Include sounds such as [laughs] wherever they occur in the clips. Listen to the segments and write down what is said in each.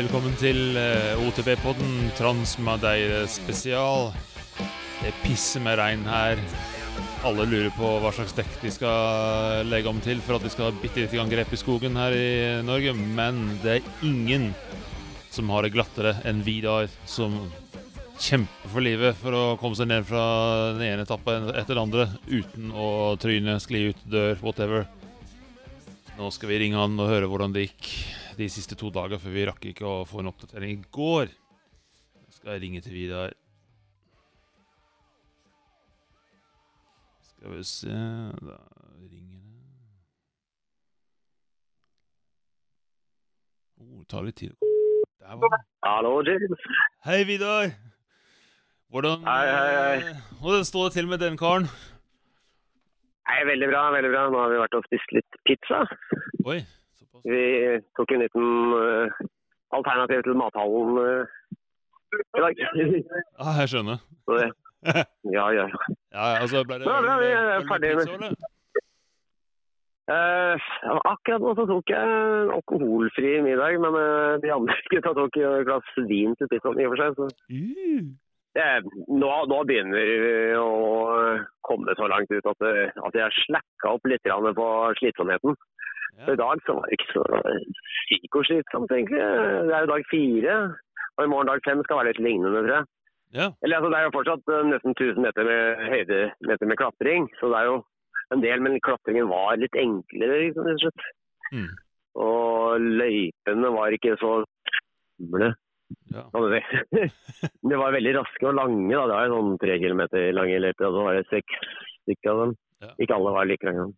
velkommen til eh, OTB-podden Transmadeire spesial. Det pisser med regn her. Alle lurer på hva slags dekk de skal legge om til for at de skal ha bitte lite grann grep i skogen her i Norge, men det er ingen som har det glattere enn Vidar, som kjemper for livet for å komme seg ned fra den ene etappen etter den andre uten å tryne, skli ut, dør, whatever. Nå skal vi ringe han og høre hvordan det gikk de siste to dager, for vi rakk ikke å få en oppdatering i går. Jeg skal ringe til Vidar. Skal vi se Da ringer det oh, Det tar litt tid. Der var den. Hallo, James. Hei, Vidar. Hvordan, Hei, hei, hei. hvordan står det til med den karen? Hei, veldig bra, veldig bra. Nå har vi vært og spist litt pizza. Oi, såpass. Vi tok en liten uh, alternativ til mathallen uh, i dag. Ah, jeg skjønner. Så det, [laughs] ja, ja, ja. altså ble det Bra, bra, vi er ferdig med- Uh. Akkurat nå så tok jeg en alkoholfri middag, men uh, de andre [laughs] gutta tok et glass vin til pizzaen i og for seg. Så Uh, det, nå, nå begynner vi å komme så langt ut at, at jeg slakka opp litt på slitsomheten. Så ja. I dag så var det ikke så psykoslitsomt, egentlig. Det er jo dag fire. Og i morgen dag fem skal være litt lignende, tror jeg. ja. Eller altså, Det er jo fortsatt eh, nesten 1000 meter med høydemeter med klatring. Så det er jo en del, men klatringen var litt enklere, liksom, rett og slett. Mm. Og løypene var ikke så gamle, ja. kan du si. [laughs] De var veldig raske og lange. da. Det var sånn tre kilometer lange løyper, og så var det seks stykker av dem. Ja. Ikke alle var like lange.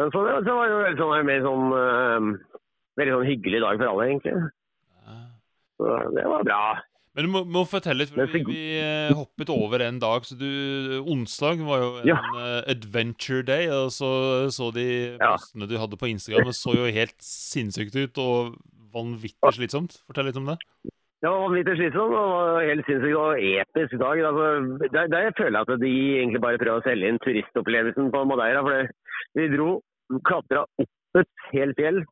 Men så, så var det jo sånn, en mer sånn, uh, veldig sånn hyggelig dag for alle, egentlig. Ja. Så det var bra. Men du må, må fortelle litt, for vi, vi eh, hoppet over en dag. Så du, onsdag var jo en Ja. uh, adventure day, og så så de Ja. postene du hadde på Instagram, og så jo helt sinnssykt ut og vanvittig slitsomt. Fortell litt om det. Det var vanvittig slitsomt og helt sinnssykt og episk dag. Altså, der, der føler jeg at de egentlig bare prøver å selge inn turistopplevelsen på Madeira. For det- vi dro, klatra opp et helt fjell.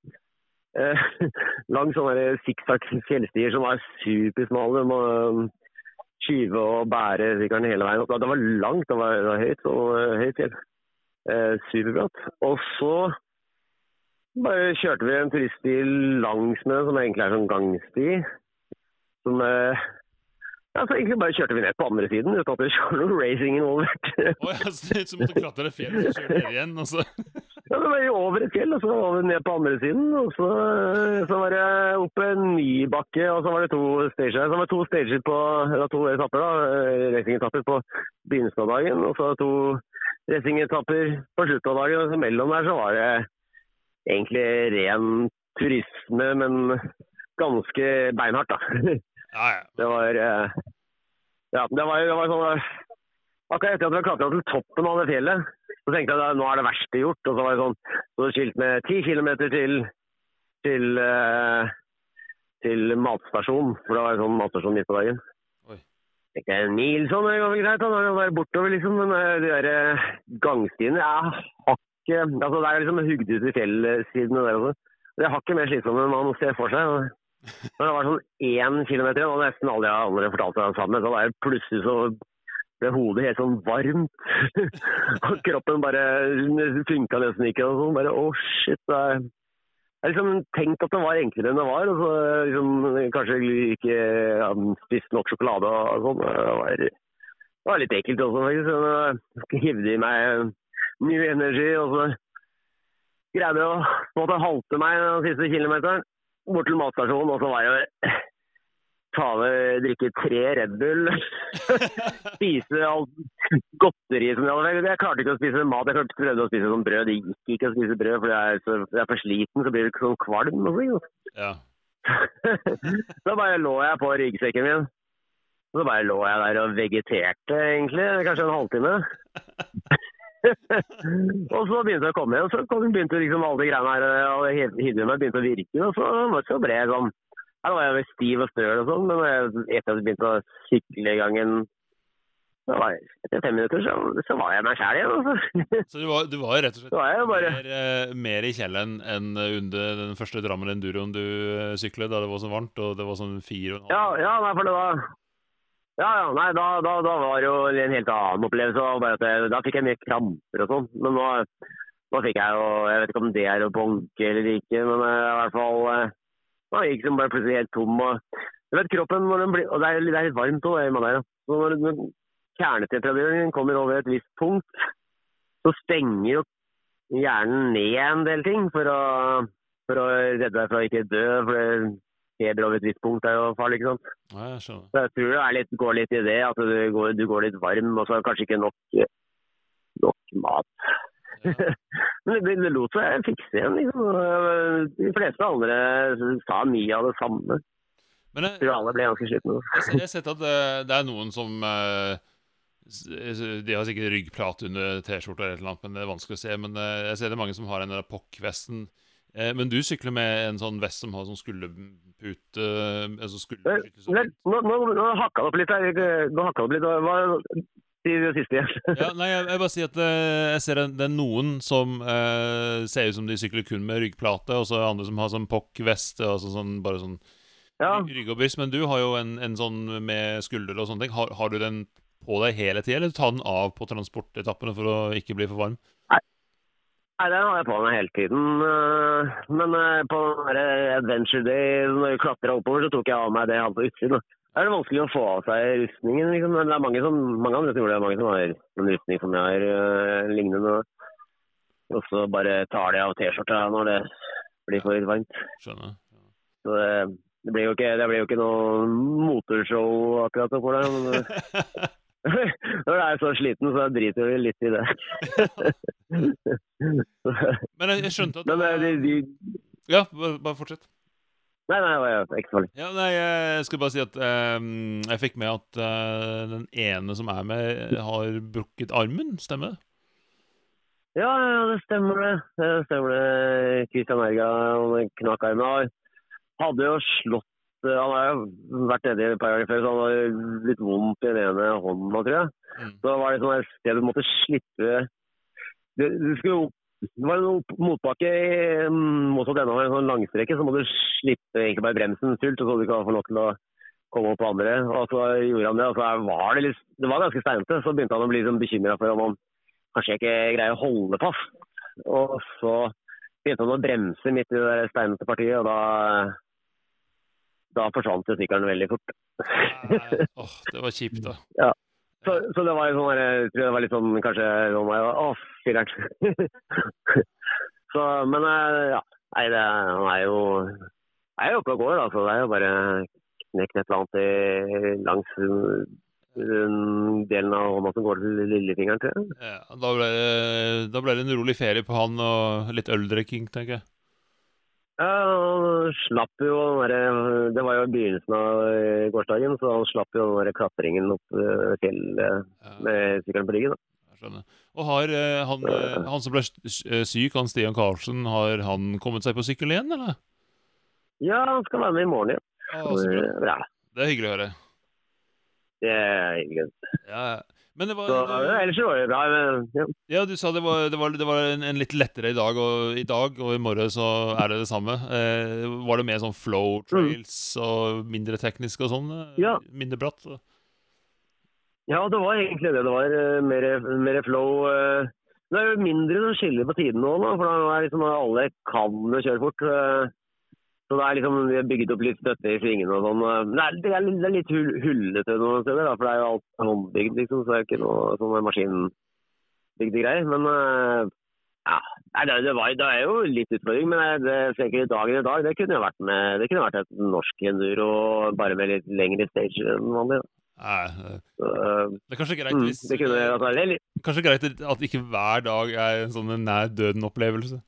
Eh, [laughs] langs sånne sikksakk fjellstier som var supersmale. må um, skyve og bære sykkelen hele veien opp. Det var langt, det var, det var høyt, så, eh, høyt fjell. Eh, superbratt. Og så bare kjørte vi en turiststi langs med den, som egentlig er sånn gangsti. Som eh, ja, så egentlig bare kjørte vi ned på andre siden uten at det [laughs] var noe racing involvert. Å ja, så så måtte klatre fjellet og kjøre ned igjen. Og så. [laughs] ja, det var jo over et fjell, og så var vi ned på andre siden. Og så, så var det opp en ny bakke, og så var det to stager. Så var det to stager på det to etapper, da, eh, racingetapper på begynnelsen av dagen. Og så to racingetapper på slutten av dagen. Og så mellom der så var det egentlig ren turisme, men ganske beinhardt, da. Ja, ja. [laughs] Det var eh, Ja, det var, det var sånn eh, Akkurat etter at vi klatra til toppen av det fjellet, så tenkte jeg at nå er det verste gjort. Og så var det sånn så det skilt med ti kilometer til til, eh, til matstasjon, for det var en sånn matstasjon midt på dagen. Oi. Tenkte jeg, en mil sånn, det går vel greit, da. Da kan jeg bortover, liksom. Men eh, de der eh, gangstiene er hakket Altså, det er liksom hugd ut i fjellsidene der også. Det er hakket mer slitsomt enn man ser for seg. når det var sånn én kilometer igjen, og nesten alle de andre fortalte det sammen, så var det plutselig så ble hodet helt sånn varmt. [laughs] og kroppen bare funka nesten ikke. og sånn, bare, Å, shit. Det er, jeg har liksom tenkt at det var enklere enn det var. og så liksom, Kanskje ikke ja, spist nok sjokolade og sånn. Det var, det var litt ekkelt også, faktisk. Så jeg hivde i meg ny energi, og så greide jeg å på en måte halte meg den siste kilometeren bort til matstasjonen, og så var det ta med, drikke tre Red Bull, [laughs] spise alt godteri som jeg hadde. Jeg klarte ikke å spise mat, jeg prøvde å spise sånn brød. Det gikk ikke å spise brød, for jeg er, så, jeg er for sliten, så blir det ikke sånn kvalm. Ja. [laughs] så bare lå jeg på ryggsekken min. Så bare lå jeg der og vegeterte, egentlig, kanskje en halvtime. [laughs] og så begynte jeg å komme igjen, så kom- begynte liksom alle de greiene her, og hivde meg begynte å virke, og så, så ble jeg sånn Her var jeg vel stiv og støl og sånn, men etter at jeg begynte å sykle i gang en da var jeg, etter fem minutter så, så var jeg meg sjæl igjen. Altså. Så du var, du var rett og slett [laughs] bare mer, eh, mer i kjelleren enn under den første Drammen Enduroen du eh, syklet, da det var så varmt, og det var sånn fire og en Ja, halv ja, nei, for det var Ja, ja, nei, da, da, da var det jo en helt annen opplevelse. Bare at jeg, da fikk jeg mye kramper og sånn. Men nå, nå fikk jeg jo Jeg vet ikke om det er å bonke eller ikke, men eh, i hvert fall Da gikk den bare plutselig helt tom. og Du vet kroppen når den blir Og det er, det er litt varmt òg i Madeira. Så når, når kjernetemperaturen kommer over et visst punkt, så stenger jo hjernen ned en del ting for å, for å redde deg fra å ikke dø. for det feber over et visst punkt er jo farlig, ikke sant. Ja, jeg skjønner. Så jeg tror det er litt, går litt i det, at du går, du går litt varm, og så kanskje ikke nok, nok mat. [laughs] Men det, det lot seg fikse igjen. Liksom. De fleste andre sa mye av det samme. Men jeg, tror alle ble ganske slitne. jeg, har sett at det, det er noen som eh, De har sikkert ryggplate under T-skjorta eller noe, men det er vanskelig å se. Men eh, jeg ser det er mange som har en. Eh, men du sykler med en sånn vest som har sånn skulderpute altså skulder, Nå, nå, nå hakka det opp litt her. Nå hakka det opp litt. Hva Si det siste igjen. [laughs] Ja, nei, jeg, jeg bare sier at eh, jeg ser det, er noen som eh, ser ut som de sykler kun med ryggplate, og så er det andre som har sånn POC-vest, altså sånn, bare sånn Ja. rygg og bryst. Men du har jo en, en sånn med skulder og sånne ting. Har, har du den på deg hele tida, eller tar den av på transportetappene for å ikke bli for varm? Nei, den har jeg på meg hele tiden. øh, Men øh, på Adventure Day, når vi klatra oppover, så tok jeg av meg det jeg hadde på utsiden. Er det vanskelig å få av seg rustningen. liksom. Det er mange, som, mange andre som gjør det. Mange som har en rustning som jeg har, øh, lignende. Og så bare tar de av T-skjorta når det blir for varmt. Skjønner. Så det, det blir jo ikke, det blir jo ikke noe motorshow akkurat for deg. Men [laughs] når du er så sliten, så driter du litt i det. [laughs] [laughs] Men jeg, jeg skjønte at Men øh, de, de Ja, bare fortsett. Nei, nei, det var ikke farlig. Ja, nei, jeg skal bare si at eh, jeg fikk med at uh, den ene som er med, har brukket armen. Stemmer det? Ja, ja, det stemmer det. Det stemmer det. Christian Erga knakk armen. Han hadde jo slått eh, Han har jo vært nede et par ganger før, så han har litt vondt i den ene hånda, tror jeg. Mm. Så var det sånn et sted du måtte slippe Du, du skulle opp det var en motbakke i motsatt ende av en sånn langstreke, så må du slippe egentlig bare bremsen fullt, så du kan få lov til å komme opp på andre. Og så gjorde han det, og så var det litt Det var ganske steinete. Så begynte han å bli sånn bekymra for om han kanskje ikke greier å holde fast. Og så begynte han å bremse midt i det steinete partiet, og da da forsvant sykkelen veldig fort. Åh, Åh, det var kjipt, da. [laughs] Så, så det var sånn jeg tror det var litt sånn kanskje sånn Å, filler'n. [laughs] så, men eh, ja. Nei, det han er jo er oppe og går, så Det er jo bare knekt et eller annet i, langs den delen av hånda som går til lillefingeren, tror jeg. Ja, da, ble det, da ble det en rolig ferie på han og litt øldrikking, tenker jeg. Ja, han slapp jo den Det var jo i begynnelsen av eh, gårsdagen, så han slapp jo den klatringen opp eh, fjellet Ja, med sykkelen på ryggen. Og har eh, han, eh, han som ble eh, syk, han Stian Karlsen, har han kommet seg på sykkel igjen, eller? Ja, han skal være med i morgen igjen. Ja. Ja, Det er hyggelig å høre. Det er hyggelig. Ja, men det var Så det, ellers var det bra. Men, ja. Ja, du sa det var, det var, det var en, en litt lettere i dag, og i dag og i morgen så er det det samme. Eh, var det mer sånn flow trails og mindre teknisk og sånn? eh, Ja. Mindre bratt? så- ja, det var egentlig det. Det var eh, mer, mer flow. eh. Det er jo mindre som skiller på tiden nå, for da er liksom alle kan kjøre fort. Så det er liksom, Vi har bygget opp litt støtte i svingene og sånn. Det er, det er, litt- litt hull, hullete noen steder, da, for det er jo alt håndbygd, liksom. Så det er ikke noe sånne maskinbygde greier. Men eh, ja, det, det, var, det er jo litt utfordring, men det tenker dagen i dag det kunne jo vært med, det kunne vært et norsk enduro bare med litt lengre stage enn vanlig. da. Nei, eh, det er kanskje greit mm, hvis det kunne altså, det litt, Kanskje greit at ikke hver dag er en sånn nær døden-opplevelse.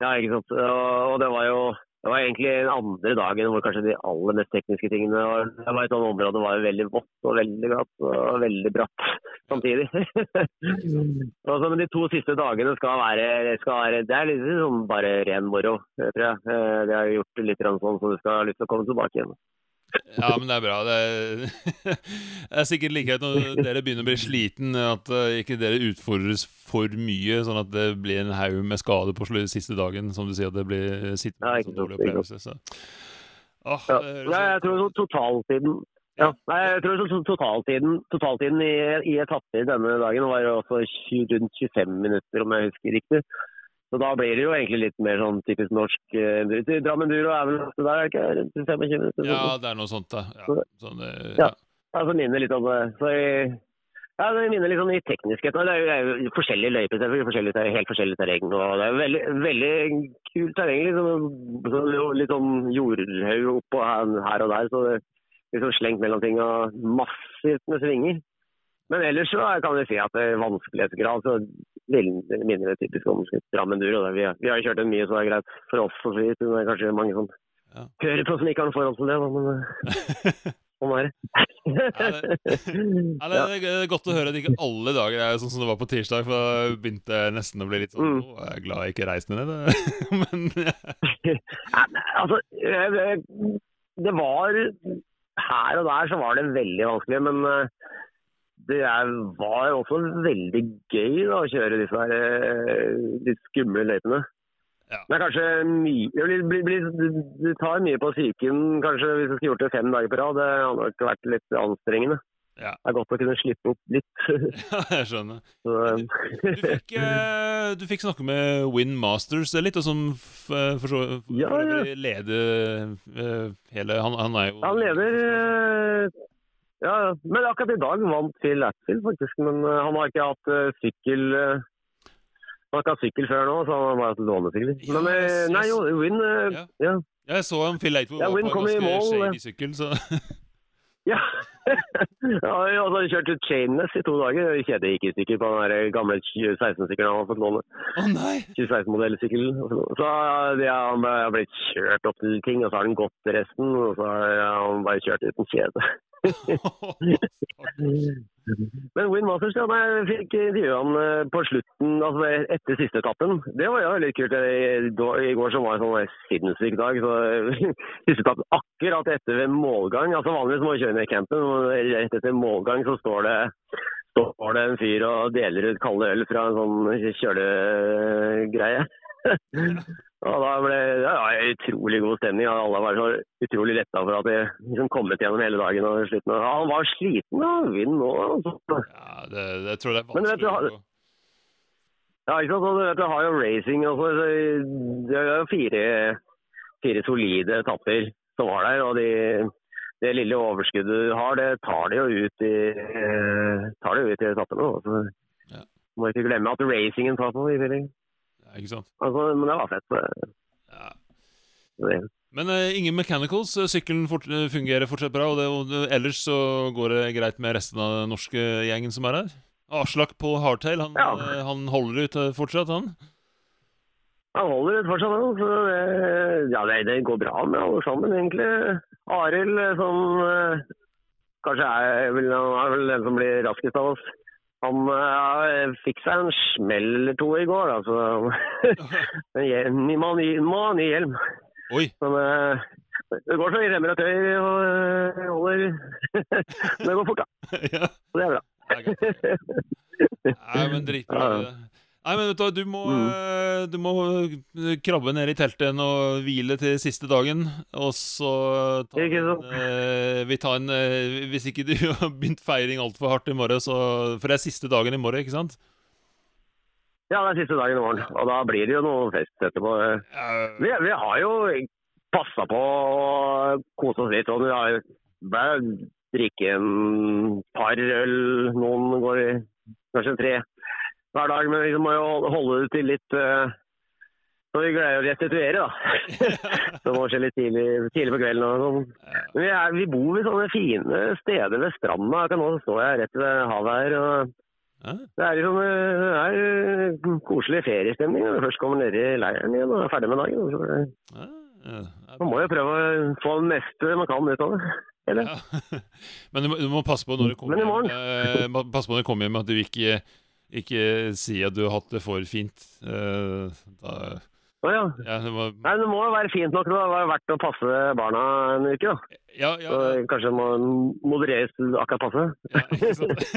Ja, ikke sant. Og, det var jo det var egentlig den andre dagen hvor kanskje de aller mest tekniske tingene var Det var et sånt område det var jo veldig vått og veldig glatt og veldig bratt samtidig. [laughs] og så, men de to siste dagene skal være, skal være Det er litt sånn bare ren moro, tror jeg. Eh, Det har gjort litt sånn så du skal ha lyst til å komme tilbake igjen. Ja, men det er bra. Det er, [laughs] det er sikkert like greit når dere begynner å bli sliten, at uh, ikke dere utfordres for mye, sånn at det blir en haug med skade på siste dagen, som du sier, at det blir sittende Ja, sånn dårlig opplevelse. Så. Åh, Ja. Nei, jeg tror så totaltiden ja. Nei, jeg tror så totaltiden, totaltiden i, i etapper denne dagen var også rundt 25 minutter, om jeg husker riktig. Så da blir det jo egentlig litt mer sånn typisk norsk eh. Drammen Duro er vel ofte der, er det ikke? Rundt 25 minutter? Ja, det er noe sånt, da. Ja, sånn, eh, Ja. ja. Altså minner litt om det. Så jeg, ja, det minner litt om i tekniske... Det er jo, det er jo forskjellige løyper, selvfølgelig. Forskjellig, ter- helt forskjellig terreng. Og det er jo veldig, veldig kult terreng. Liksom, det litt sånn jordhaug oppå her og der. Så det er liksom slengt mellom ting og massivt med svinger. Men ellers så kan vi si at det er vanskelighetsgrad så mindre typisk om Drammen Duro. Vi, vi har kjørt den mye, så det er greit for oss å si. Det er kanskje mange som Ja. hører på som ikke har noe forhold til det, men eh, [laughs] sånn er det. Ja, det, det er godt å høre at ikke alle dager er sånn som det var på tirsdag, for da begynte jeg nesten å bli litt sånn Mm. Å, jeg er glad jeg ikke reiste ned, [laughs] men Ja, [laughs] altså, det- det var Her og der så var det veldig vanskelig, men eh, det er, var også veldig gøy da, å kjøre disse her, eh, litt skumle løypene. Ja. Det er kanskje mye det tar mye på psyken kanskje hvis du skulle gjort det fem dager på rad. Det hadde nok vært litt anstrengende. Ja. Det er godt å kunne slippe opp litt. [laughs] Ja, jeg skjønner. Så, Du fikk, eh, du fikk snakke med Win Masters litt, og som for så vidt Ja, ja. leder eh, hele han, han er jo Han leder eh, Ja, men akkurat i dag vant Phil Atfield, faktisk. Men eh, han har ikke hatt eh, sykkel eh, Han har ikke hatt sykkel før nå, så han har bare hatt lånesykkel. Ja, Men nei, jo, Win Ja. ja. Jeg så en Phil Eightwood Ja, var på en ganske mål, shady sykkel, så [laughs] [laughs] ja. ja, og så kjørte Chainless i to dager. Kjede gikk i stykker på den gamle 2016-sykkelen han har fått låne. Å nei! 2016-modellsykkel. Så ja, han har blitt kjørt opp til ting, og så har han gått resten. Og så har han bare kjørt uten kjede. [laughs] Men Win Masters, ja, jeg fikk intervjue han eh, på slutten, altså etter siste etappen. Det var jo litt kult. I går- så var det en sånn sinnssyk dag. så [laughs] Siste etappen akkurat etter ved målgang. altså Vanligvis må du kjøre ned i campen, og rett etter målgang så står det står det en fyr og deler ut kalde øl fra en sånn kjølegreie. [laughs] Og da ble det ja, utrolig god stemning. Alle var så utrolig letta for at de liksom kommet gjennom hele dagen. og slutten. Ja, han var sliten av vind nå. Altså. Ja, det, det tror jeg er Men vet vanskelig du, har- Ja, ikke sant? Du vet, du har jo racing også. så Det er jo fire, fire solide etapper som var der. og de, Det lille overskuddet du har, det tar de jo ut i, eh, tar de jo ut i etappene. Så Ja. Må ikke glemme at racingen tar på i tillegg. Ja, ikke sant? Altså, men det var fett. Ja. Det. Men uh, ingen mechanicals. eh, Sykkelen fort, eh, fungerer fortsatt bra. Og, det, og ellers så går det greit med resten av den norske gjengen som er her. Aslak på hardtail, han, Ja. eh, han holder ut eh, fortsatt, han? Han holder ut fortsatt, han. Så det, ja, det, det går bra med alle sammen, egentlig. Arild, eh, som uh, kanskje er, er vel den som blir raskest av oss. Han eh, fikk seg en smell eller to i går, altså. Så men må ha gi hjelm. Oi! Men eh, det går så i remmer og tøy og eh, holder [laughs] det går fort, da. [laughs] ja, det er bra. [laughs] Nei, men dritbra. Ja. Nei, men vet du du må, Mm. eh, du må eh, krabbe ned i teltet og hvile til siste dagen. Og så ta en, eh, vi tar en Hvis ikke du [laughs] har begynt feiring altfor hardt i morgen, så For det er siste dagen i morgen, ikke sant? Ja, det er siste dagen i morgen. Og da blir det jo noe fest etterpå. Vi, vi har jo passa på å kose oss litt. Og vi har bare drikke en par øl, noen går i kanskje tre hver dag. Men vi må jo holde det til litt uh, Så vi greier å restituere, da. [laughs] Det må skje litt tidlig, tidlig på kvelden. og sånn. Vi, er, vi bor ved sånne fine steder ved stranda. Akkurat Nå står jeg rett ved havet her. og det er liksom eh, det er eh, koselig feriestemning når du først kommer ned i leiren igjen og er ferdig med dagen. Så Man må jo prøve å få det meste man kan ut av det. Eller? Ja. [laughs] Men du må, du må passe på når du kommer Men i morgen. hjem, eh, passe på når du kommer hjem at du ikke, ikke si at du har hatt det for fint. Uh, da, Å ja. Ja, det må... Nei, det må jo være fint nok. Det var verdt å passe barna en uke, da. ja, ja, Så kanskje det må modereres akkurat passe. ja, ikke sant? [laughs]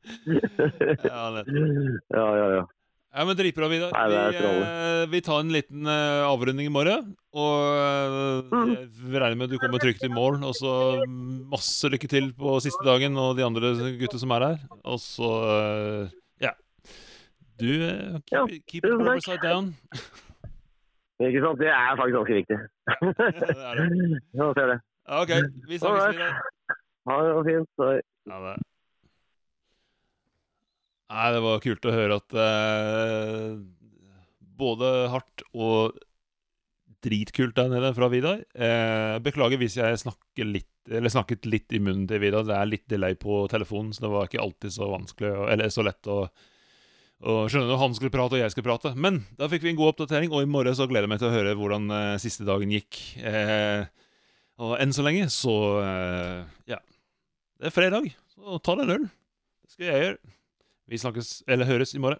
[laughs] ja, ja, ja, ja, ja. Ja, men Dritbra, Vidar. Vi, eh, vi tar en liten eh, avrunding i morgen. Og eh, Mm. regner med at du kommer trygt i mål. Og så masse lykke til på siste dagen og de andre gutta som er her. Og så eh, ja. Du eh, keep, keep it upside down. Ikke sant? Det er faktisk ganske viktig. [laughs] det er det. Ja. Ja, OK. Vi snakkes Vidar. Ha det fint. Ha det. Nei, det var kult å høre at eh, både hardt og dritkult der nede fra Vidar. Eh, beklager hvis jeg litt, snakket litt i munnen til Vidar. Det er litt delay på telefonen, så det var ikke alltid så vanskelig Eller så lett å, og skjønne når han skulle prate og jeg skulle prate. Men da fikk vi en god oppdatering, og i morgen så gleder jeg meg til å høre hvordan eh, siste dagen gikk. Eh, og enn så lenge så eh, Ja. Det er fredag, så ta deg en øl. Det skal jeg gjøre. Vi snakkes, eller høres, i morgen.